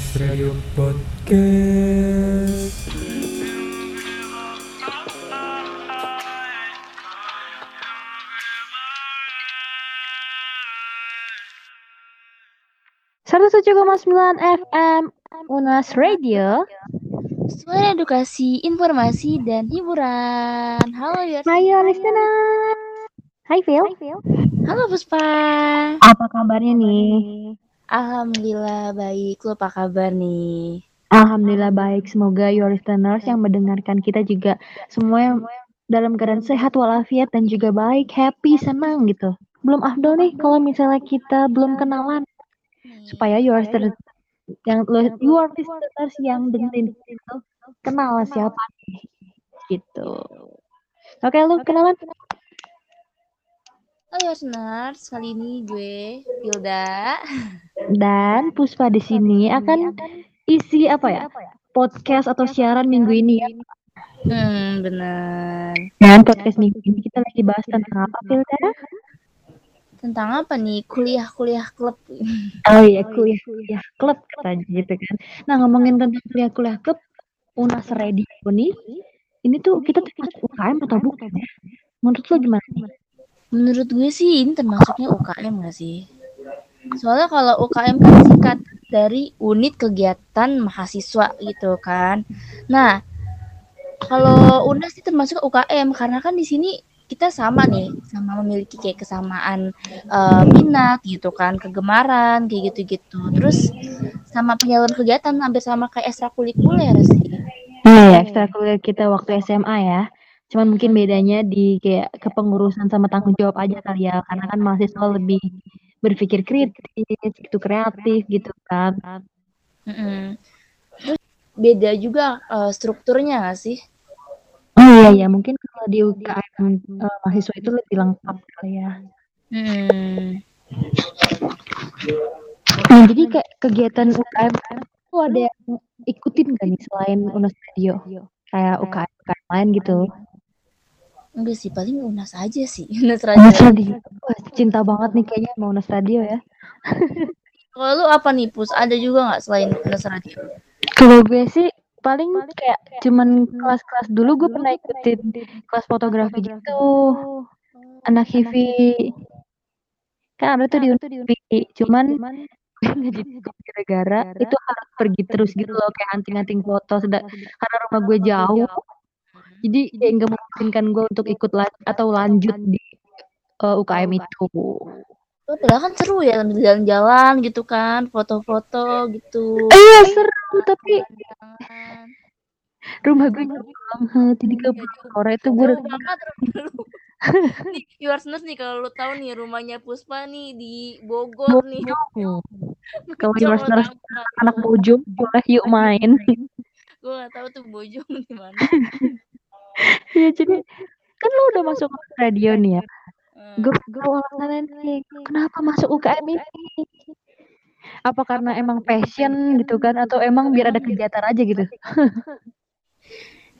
Unas Radio Podcast. Satu tujuh koma sembilan FM Unas Radio. Suara edukasi, informasi, dan hiburan. Halo ya. Hai listener. Hai Phil. Halo Puspa. Apa kabarnya nih? Alhamdulillah baik. Lo apa kabar nih? Alhamdulillah baik. Semoga your listeners yang mendengarkan kita juga semua yang dalam keadaan sehat walafiat dan juga baik, happy, senang gitu. Belum afdol nih kalau misalnya kita belum kenalan supaya your listeners yang lo- your listeners yang dengerin itu kenal siapa nih gitu. Oke, lu kenalan? Halo listeners, kali ini gue Hilda. Dan Puspa di sini akan isi apa ya? Podcast atau siaran minggu ini ya. Hmm, bener. Dan podcast minggu ini kita lagi bahas tentang apa, Filda? Tentang apa nih? Kuliah-kuliah klub. Oh iya, kuliah-kuliah klub katanya gitu kan. Nah, ngomongin tentang kuliah-kuliah klub, Unas Radio nih, ini tuh kita termasuk UKM atau bukan ya? Menurut lo gimana nih? Menurut gue sih ini termasuknya UKM gak sih? Soalnya kalau UKM kan singkat dari unit kegiatan mahasiswa gitu kan. Nah, kalau UNAS sih termasuk UKM karena kan di sini kita sama nih, sama memiliki kayak kesamaan eh, minat gitu kan, kegemaran kayak gitu-gitu. Terus sama penyaluran kegiatan hampir sama kayak ekstrakurikuler sih. Iya ya, ekstrakurikuler kita waktu SMA ya. Cuman mungkin bedanya di kayak kepengurusan sama tanggung jawab aja kali ya. Karena kan mahasiswa lebih berpikir kritis, gitu kreatif gitu kan. Mm-mm. Terus beda juga eh, strukturnya gak sih? Oh iya ya, mungkin kalau di UKM eh, mahasiswa itu lebih lengkap kali ya. Hmm. Nah, jadi kayak kegiatan UKM itu ada yang ikutin gak nih selain Unas Radio? Kayak UKM UKM lain gitu. Enggak sih, paling UNAS aja sih. UNAS Unas Radio. Radio. Wah, cinta banget nih kayaknya sama Unas Radio ya. Kalau lu apa nih, Pus? Ada juga nggak selain UNAS Radio? Kalau gue sih paling kayak cuman kelas-kelas dulu gue pernah ikutin kelas fotografi gitu. Anak HIV. Kan ada tuh di UNPI. Cuman gue nggak jadi ikut gara-gara itu harus pergi terus gitu loh kayak anting-anting foto sedang karena rumah gue jauh jadi kayak nggak memungkinkan gue untuk ikut la- atau lanjut di uh, UKM itu Oh, padahal kan seru ya jalan-jalan gitu kan, foto-foto gitu. iya seru tapi rumah gue jauh banget jadi ke sore itu gue banget dulu. nih, viewers nih kalau lu tahu nih rumahnya Puspa nih di Bogor nih. kalau banget. anak bojong boleh yuk main Gue gak tahu tuh Bojong di mana. Iya jadi kan lo udah masuk radio nih ya? Gue tahu alasannya nih kenapa masuk UKM ini? Apa karena emang passion gitu kan? Atau emang biar ada kegiatan aja gitu?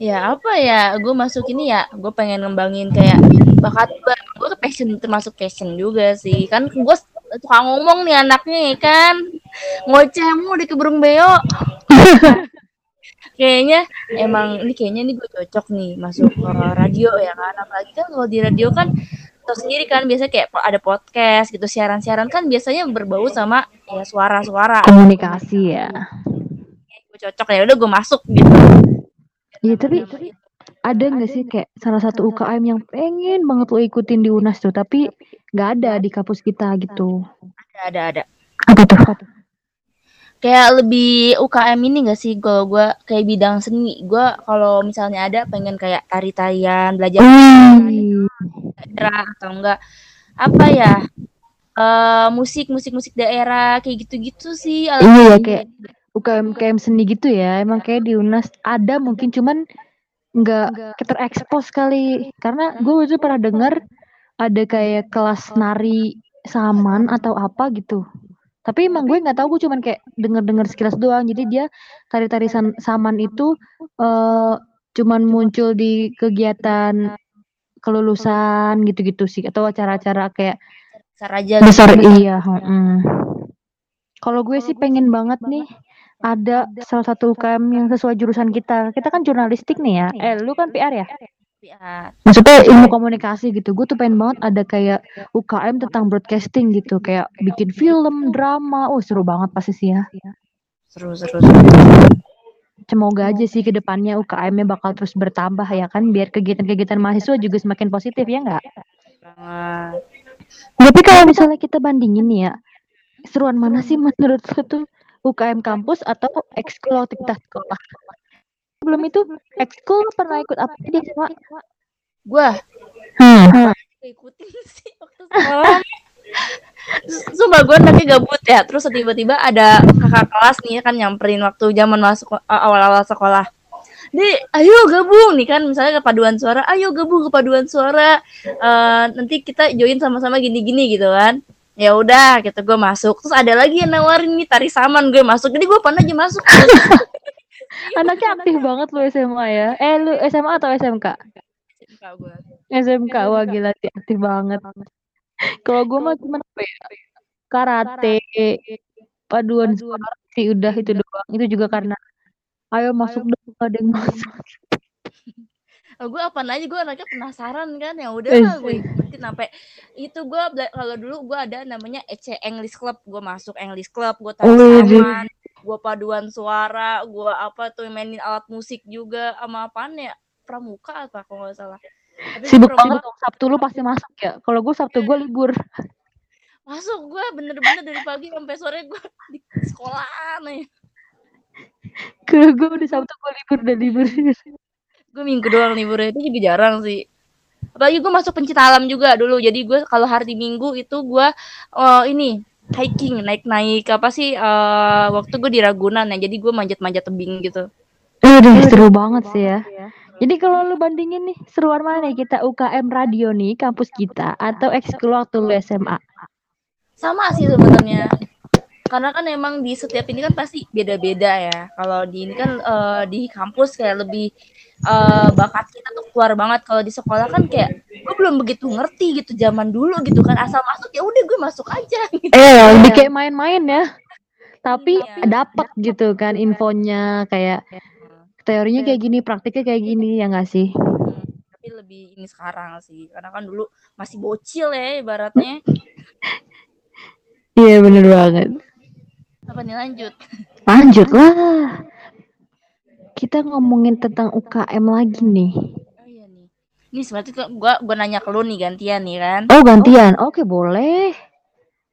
Ya apa ya, gue masuk ini ya, gue pengen ngembangin kayak bakat gue, gue ke passion termasuk passion juga sih, kan gue tukang ngomong nih anaknya ya kan, ngoceh mulu di keburung beo. kayaknya emang ini kayaknya nih gue cocok nih masuk ke radio ya kan, apalagi kan kalau di radio kan tau sendiri kan biasanya kayak ada podcast gitu siaran-siaran kan biasanya berbau sama ya suara-suara. komunikasi ya Gue cocok ya udah gue masuk gitu. Iya tapi ada nggak sih kayak salah satu UKM yang pengen banget lo ikutin di UNAS tuh tapi nggak ada di kampus kita gitu Ada ada ada. apa tuh kayak lebih UKM ini gak sih? Kalau gue kayak bidang seni gue kalau misalnya ada pengen kayak tari tarian belajar Wih, daerah atau enggak apa ya eh musik musik musik daerah kayak gitu gitu sih iya ya kayak UKM UKM seni gitu ya emang kayak di UNAS ada mungkin cuman nggak terekspos kali. Karena gue itu pernah dengar ada kayak kelas nari saman atau apa gitu tapi emang gue nggak tahu gue cuman kayak denger-denger sekilas doang jadi dia tari-tari saman itu eh cuman muncul di kegiatan kelulusan gitu-gitu sih atau acara-acara kayak besar aja besar iya mm. kalau gue sih pengen banget nih ada salah satu UKM yang sesuai jurusan kita. Kita kan jurnalistik nih ya. Eh, lu kan PR ya? PR. Maksudnya ilmu komunikasi gitu. Gue tuh pengen banget ada kayak UKM tentang broadcasting gitu, kayak bikin film, drama. Oh, seru banget pasti sih ya. Seru seru seru. Semoga aja sih ke depannya UKM-nya bakal terus bertambah ya kan, biar kegiatan-kegiatan mahasiswa juga semakin positif ya nggak? Banget. Tapi kalau misalnya kita bandingin nih ya, seruan mana sih menurut lo tuh UKM kampus atau ekskul waktu kita sekolah? Sebelum itu ekskul lo pernah ikut apa di SMA? Gua Hmm. ikutin sih waktu sekolah. Sumpah gue anaknya gabut ya. Terus tiba-tiba ada kakak kelas nih kan nyamperin waktu zaman masuk awal-awal sekolah. Nih, ayo gabung nih kan misalnya kepaduan suara, ayo gabung kepaduan suara. Eh, nanti kita join sama-sama gini-gini gitu kan. Ya udah, gitu gue masuk. Terus ada lagi yang nawarin nih tari saman gue masuk. Jadi gue pernah aja masuk. Anaknya aktif banget lu SMA ya. Eh lu SMA atau SMK? SMK gue. SMK wah gila sih aktif banget. Kalau gue mah cuma apa ya? Karate, paduan suara sih udah itu doang. Itu juga karena ayo masuk dong ada yang masuk. Oh, gue apa aja gue anaknya penasaran kan ya udah Eh, lah gue ikutin sampai itu gue kalau dulu gue ada namanya EC English Club gue masuk English Club gue tahu Oh, saman gue paduan suara gue apa tuh mainin alat musik juga sama apaan ya pramuka apa kalau nggak salah tapi Sibuk pramuka banget dong. Sabtu lu pasti masuk ya. Kalau gue Sabtu gue libur. masuk gue bener-bener dari pagi sampai sore gue di sekolah nih Kalau gue udah Sabtu gue libur udah libur. gue minggu doang liburnya itu juga jarang sih apalagi gue masuk pencinta alam juga dulu jadi gue kalau hari minggu itu gue eh, ini hiking naik naik apa sih eh, waktu gue di Ragunan ya jadi gue manjat manjat tebing gitu Udah seru banget sih ya. Jadi kalau lu bandingin nih, seruan mana nih kita UKM radio nih kampus kita atau ekskul waktu lu SMA? sama sih sebenarnya karena kan emang di setiap ini kan pasti beda-beda ya kalau di ini kan eh, di kampus kayak lebih eh, bakat kita tuh keluar banget kalau di sekolah kan kayak gue belum begitu ngerti gitu zaman dulu gitu kan asal masuk ya udah gue masuk aja gitu. Eh, lebih kayak main-main ya. Tapi Iya. dapat gitu kan infonya kayak teorinya kayak gini, praktiknya kayak gini ya nggak sih? Hmm, tapi lebih ini sekarang sih karena kan dulu masih bocil ya ibaratnya Iya bener banget. apa nih lanjut Lanjut lah. Kita ngomongin tentang UKM lagi nih. Oh ini seperti tuh gua gua nanya ke lu nih gantian nih kan Oh gantian, oke boleh.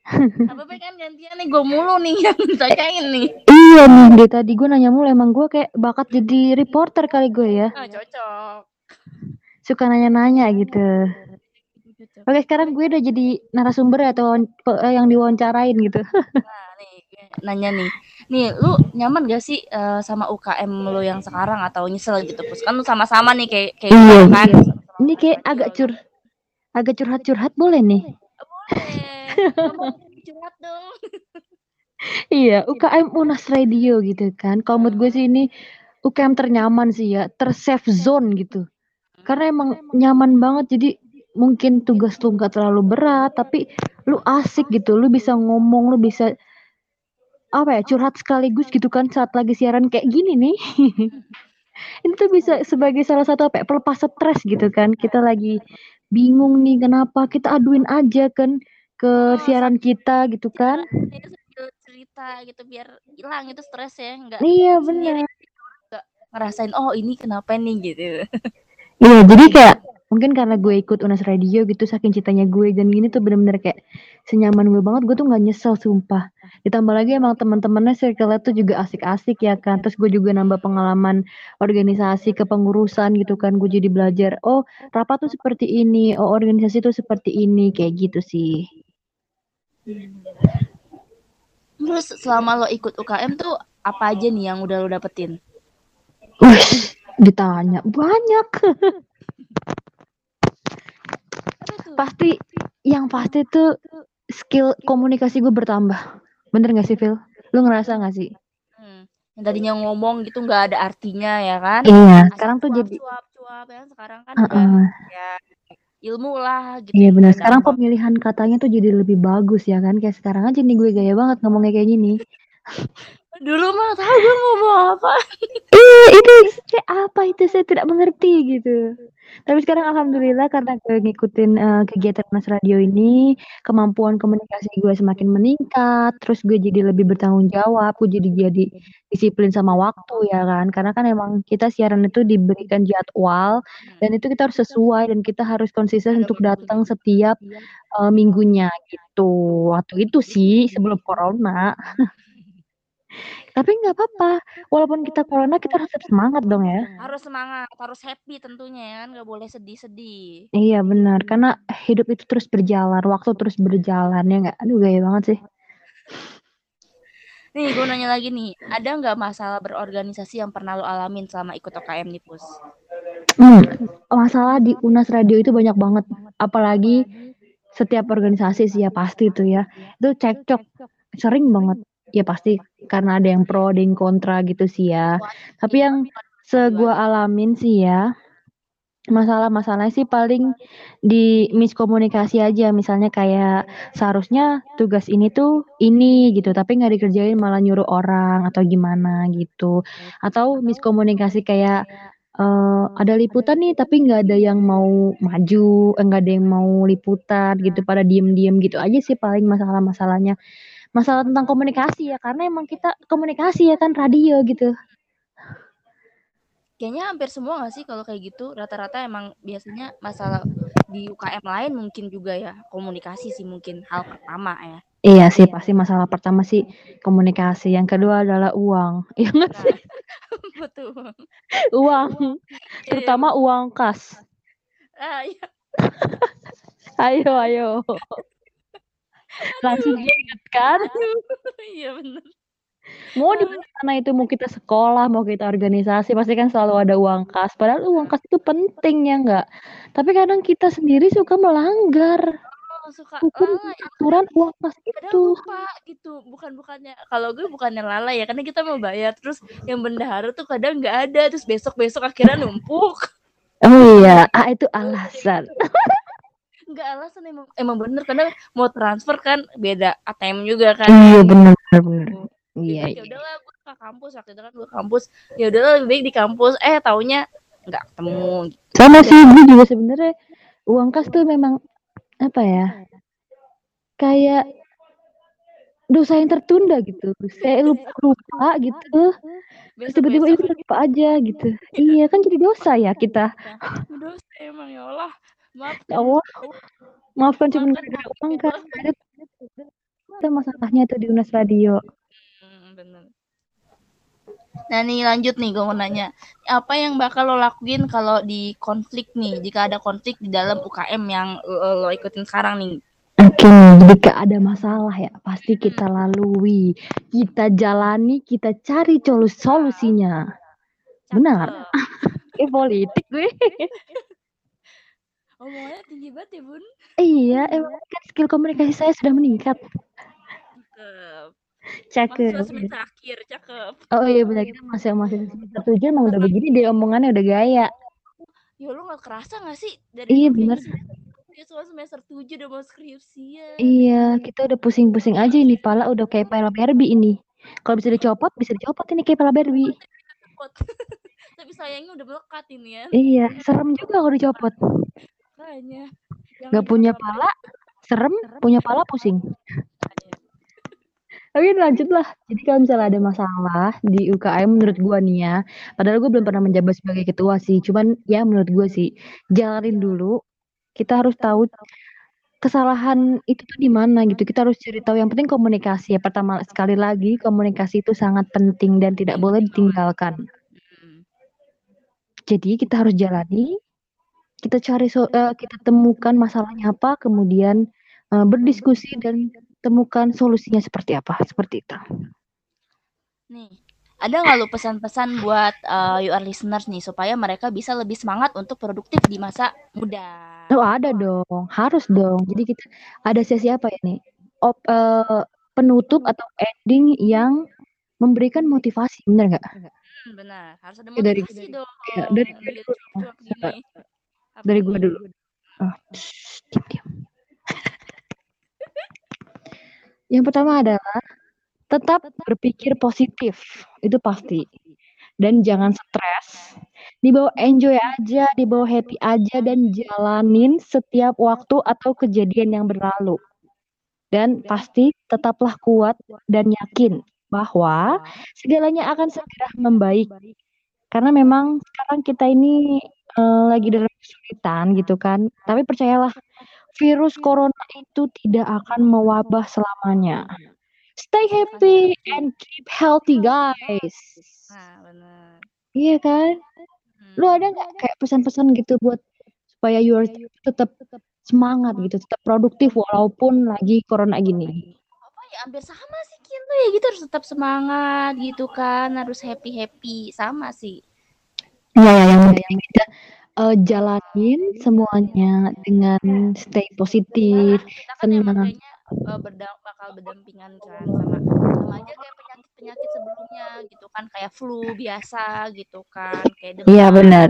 apa kan gantian nih gue mulu nih yang tanyain nih Iya nih, dari tadi gue nanya mulu emang gue kayak bakat jadi reporter kali gue ya. oh, cocok Suka nanya-nanya gitu. Oke sekarang gue udah jadi narasumber atau eh, yang diwawancarain gitu. nah nih nanya nih nih lu nyaman gak sih eh, sama UKM lu yang sekarang atau nyesel gitu pus kan lu sama-sama nih kayak kayak Iya, gua kan iya. Ini kayak radio agak lu. cur, agak curhat-curhat boleh nih. boleh curhat dong Iya, UKM Unas Radio gitu kan. Kalau menurut gue sih ini UKM ternyaman sih ya, tersafe zone gitu. Karena emang nyaman banget jadi mungkin tugas lu nggak terlalu berat, tapi lu asik gitu, lu bisa ngomong, lu bisa apa ya curhat sekaligus gitu kan saat lagi siaran kayak gini nih. Ini tuh bisa sebagai salah satu apa ya, pelepas stres gitu kan. Kita lagi bingung nih kenapa, kita aduin aja kan ke Oh, siaran kita gitu kan. itu cerita gitu biar hilang itu stres ya nggak Iya benar. ngerasain oh ini kenapa nih gitu Iya, jadi kayak mungkin karena gue ikut Unas Radio gitu saking cintanya gue. Dan gini tuh bener-bener kayak senyaman gue banget. Gue tuh nggak nyesel sumpah. Ditambah lagi emang teman-temannya circle tuh juga asik-asik ya kan. Terus gue juga nambah pengalaman organisasi kepengurusan gitu kan. Gue jadi belajar oh rapat tuh seperti ini. Oh organisasi tuh seperti ini. Kayak gitu sih. Terus selama lo ikut UKM tuh apa aja nih yang udah lo dapetin? Wih, ditanya banyak pasti yang pasti tuh skill komunikasi gue bertambah bener gak sih Phil lu ngerasa gak sih Hmm, yang tadinya ngomong gitu nggak ada artinya ya kan iya Asal sekarang tuh jadi cuap cuap ya sekarang kan Heeh. udah ya ilmu lah gitu Iya benar. Sekarang pemilihan katanya tuh jadi lebih bagus ya kan. Kayak sekarang aja nih gue gaya banget ngomongnya kayak gini. Dulu mah tahu gue ngomong apa. Iya, itu kayak apa itu saya tidak mengerti gitu. Tapi sekarang alhamdulillah karena gue ngikutin uh, kegiatan Mas Radio ini, kemampuan komunikasi gue semakin meningkat, terus gue jadi lebih bertanggung jawab, gue jadi jadi disiplin sama waktu ya kan. Karena kan emang kita siaran itu diberikan jadwal dan itu kita harus sesuai dan kita harus konsisten untuk datang setiap uh, minggunya gitu. Waktu itu sih sebelum corona. Tapi nggak apa-apa, walaupun kita corona kita harus tetap semangat dong ya. Harus semangat, harus happy tentunya ya kan, nggak boleh sedih-sedih. Iya benar, karena hidup itu terus berjalan, waktu terus berjalan ya nggak? Aduh gaya banget sih. Nih, gue nanya lagi nih, ada nggak masalah berorganisasi yang pernah lo alamin selama ikut OKM nih, Pus? Hmm, masalah di UNAS Radio itu banyak banget, apalagi setiap organisasi sih ya pasti itu ya, itu cekcok, sering banget ya pasti karena ada yang pro ada yang kontra gitu sih ya. Tapi yang segua alamin sih ya masalah-masalahnya sih paling di miskomunikasi aja. Misalnya kayak seharusnya tugas ini tuh ini gitu tapi nggak dikerjain malah nyuruh orang atau gimana gitu. Atau miskomunikasi kayak uh, ada liputan nih tapi nggak ada yang mau maju nggak ada yang mau liputan gitu pada diem-diem gitu aja sih paling masalah-masalahnya masalah tentang komunikasi ya karena emang kita komunikasi ya kan radio gitu. Kayaknya hampir semua gak sih kalau kayak gitu? Rata-rata emang biasanya masalah di UKM lain mungkin juga ya komunikasi sih mungkin hal pertama ya. Iya sih pasti masalah pertama sih komunikasi. Yang kedua adalah uang. Iya nggak sih? Betul. Uang. Iya, terutama iya. uang kas. Ah, iya. ayo ayo langsung inget kan? Iya benar mau di mana itu? Mau kita sekolah mau kita organisasi pasti kan selalu ada uang kas. Padahal uang kas itu penting ya enggak tapi kadang kita sendiri suka melanggar. Oh, suka hukum aturan uang kas itu. lupa gitu bukan bukannya. Kalau gue bukannya lalai ya karena kita mau bayar terus yang bendahara tuh kadang nggak ada terus besok besok akhirnya numpuk. Oh iya ah itu alasan nggak alasan emang emang bener. Karena mau transfer kan beda ATM juga kan. Iya bener bener iya ya udahlah gue ke kampus. Waktu itu kan gue kampus. Ya udahlah lebih baik di kampus. Eh taunya nggak ketemu gitu. sama sih gue juga sebenarnya uang kas tuh memang apa ya kayak dosa yang tertunda gitu. Saya lupa lupa gitu. Terus tiba-tiba itu lupa aja gitu. Iya kan jadi dosa ya kita. Dosa emang ya Allah Maaf. Ya Allah. Maafkan cuma gara uang kan. Itu masalahnya tuh di Unas Radio. Hmm, bener. Nah nih lanjut nih gue mau nanya apa yang bakal lo lakuin kalau di konflik nih jika ada konflik di dalam UKM yang lo, lo ikutin sekarang nih Oke, okay, jika ada masalah ya pasti kita lalui, kita jalani, kita cari solusinya. Benar. Eh politik gue. Omongannya tinggi banget ya, Bun. Iya, emang kan skill komunikasi saya sudah meningkat. Cakep. Cakep. semester akhir, cakep. Oh iya benar kita masih masih semester tujuh emang udah begini dia omongannya udah gaya. Ya lu gak kerasa gak sih dari Iya benar. Semester, semester tujuh udah mau skripsi Iya, kita udah pusing-pusing aja ini pala udah kayak pala Barbie ini. Kalau bisa dicopot, bisa dicopot ini kayak pala Barbie. Tapi sayangnya udah melekat ini ya. Iya, serem juga kalau dicopot. Makanya. Gak punya pala, serem, punya pala pusing. Tapi lanjut lah. Jadi kalau misalnya ada masalah di UKM menurut gua nih ya, padahal gue belum pernah menjabat sebagai ketua sih, cuman ya menurut gue sih, jalanin dulu. Kita harus tahu kesalahan itu tuh di mana gitu. Kita harus cari tahu. Yang penting komunikasi ya. Pertama sekali lagi komunikasi itu sangat penting dan tidak boleh ditinggalkan. Jadi kita harus jalani, kita cari so uh, kita temukan masalahnya apa, kemudian uh, berdiskusi dan temukan solusinya seperti apa, seperti itu. Nih, ada nggak lu pesan-pesan buat uh, your listeners nih supaya mereka bisa lebih semangat untuk produktif di masa muda? Oh ada dong, harus dong. Jadi kita ada sesi apa ya nih? Op, uh, penutup atau ending yang memberikan motivasi, benar nggak? Hmm, benar, harus ada motivasi dari, dong. Ya, dari, dari, dari, dari gue dulu. Oh, diam, diam. Yang pertama adalah tetap berpikir positif, itu pasti. Dan jangan stres, dibawa enjoy aja, dibawa happy aja dan jalanin setiap waktu atau kejadian yang berlalu. Dan pasti tetaplah kuat dan yakin bahwa segalanya akan segera membaik. Karena memang sekarang kita ini uh, lagi dalam kesulitan gitu kan. Tapi percayalah, virus corona itu tidak akan mewabah selamanya. Stay happy and keep healthy, guys. Nah. Iya kan? Lu Hmm. ada nggak kayak pesan-pesan gitu buat supaya you tetap semangat gitu, tetap produktif walaupun lagi corona gini? Ya hampir sama sih kita ya gitu harus tetap semangat gitu kan, harus happy-happy, sama sih. Iya, ya, yang penting kita uh, jalanin semuanya dengan stay positif, kita kan senang. uh, bakal berdampingan kan sama sama aja kayak penyakit-penyakit sebelumnya gitu kan kayak flu biasa gitu kan kayak demam. Iya benar.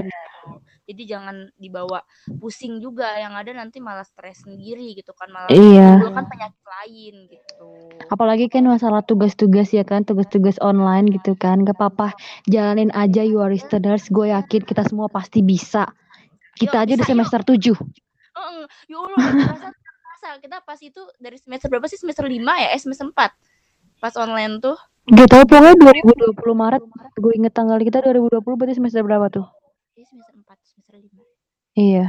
Jadi jangan dibawa pusing juga yang ada nanti malah stres sendiri gitu kan malah Iya. kan penyakit lain gitu. Apalagi kan masalah tugas-tugas ya kan, tugas-tugas online gitu kan. Gak apa-apa, jalanin aja you are listeners. Gue yakin kita semua pasti bisa. Kita Yuk, aja di semester 7. Heeh. Ya Allah, kita pas itu dari semester berapa sih? Semester 5 ya? Eh semester 4. Pas online tuh. Gak tau pokoknya 2020 Maret. Gue inget tanggal kita 2020 berarti semester berapa tuh? Iya semester 4, 5. Iya.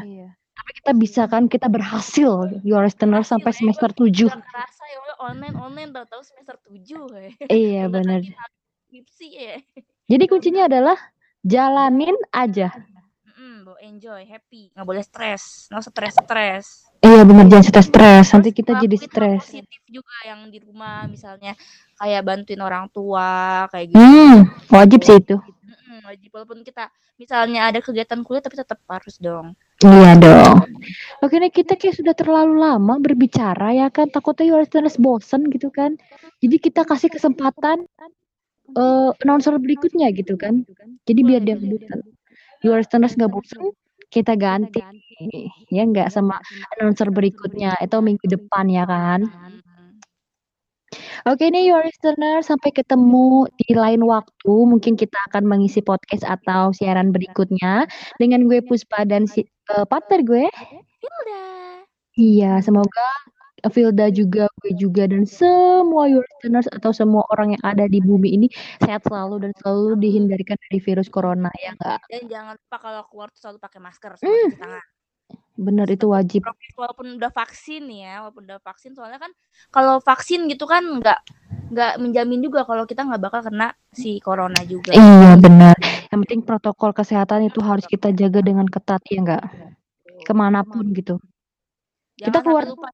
Tapi kita bisa kan, kita berhasil you are listener sampai ya, semester 7. kerasa ya online online tahu-tahu semester 7 kayak. Iya skripsi ya. Jadi kuncinya adalah jalanin aja. Mm, enjoy, happy, nggak boleh stres, nggak stres-stres. Iya bener jangan stres-stres. Nanti Terus kita jadi stres. positif juga yang di rumah misalnya kayak bantuin orang tua kayak gitu. Hmm, wajib sih itu. Wajib walaupun kita misalnya ada kegiatan kuliah tapi tetap harus dong. Iya dong. Oke nih kita kayak sudah terlalu lama berbicara ya kan. Takutnya you are listeners bosen gitu kan. Jadi kita kasih kesempatan uh, announcer berikutnya gitu kan. Jadi biar dia bosan. You are listeners nggak bosan, kita ganti. Ya nggak sama announcer berikutnya. Itu minggu depan ya kan. Oke nih your listener sampai ketemu di lain waktu mungkin kita akan mengisi podcast atau siaran berikutnya dengan gue Puspa dan si uh, partner gue. Hilda. Iya, semoga Filda juga, gue juga dan semua your listeners atau semua orang yang ada di bumi ini sehat selalu dan selalu dihindarkan dari virus corona ya enggak? Dan jangan lupa kalau keluar tuh selalu pakai masker cuci tangan. Bener itu wajib. Progres walaupun udah vaksin ya, walaupun udah vaksin soalnya kan kalau vaksin gitu kan nggak nggak menjamin juga kalau kita nggak bakal kena si corona juga. Iya benar. Yang penting protokol kesehatan itu harus kita jaga dengan ketat ya enggak? Ke mana pun gitu. Jangan Kita keluar lupa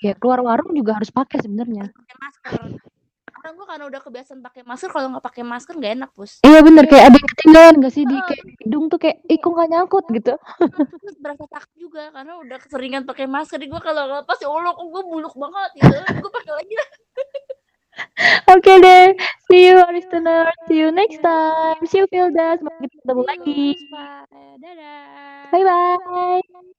ya keluar warung juga harus pakai sebenarnya. Pakai masker. Karena gue karena udah kebiasaan pakai masker, kalau nggak pakai masker nggak enak pus. Iya bener kayak ada yang ketinggalan gak sih di kayak hidung tuh kayak ih kok nggak nyangkut gitu. Terus berasa takut juga karena udah keseringan pakai masker. Gue kalau lepas ya Allah, kok gue buluk banget gitu. Gue pakai lagi lah. Oke deh, see you listener, see you next time, see you Filda, semoga kita ketemu lagi. Dadah. Bye bye.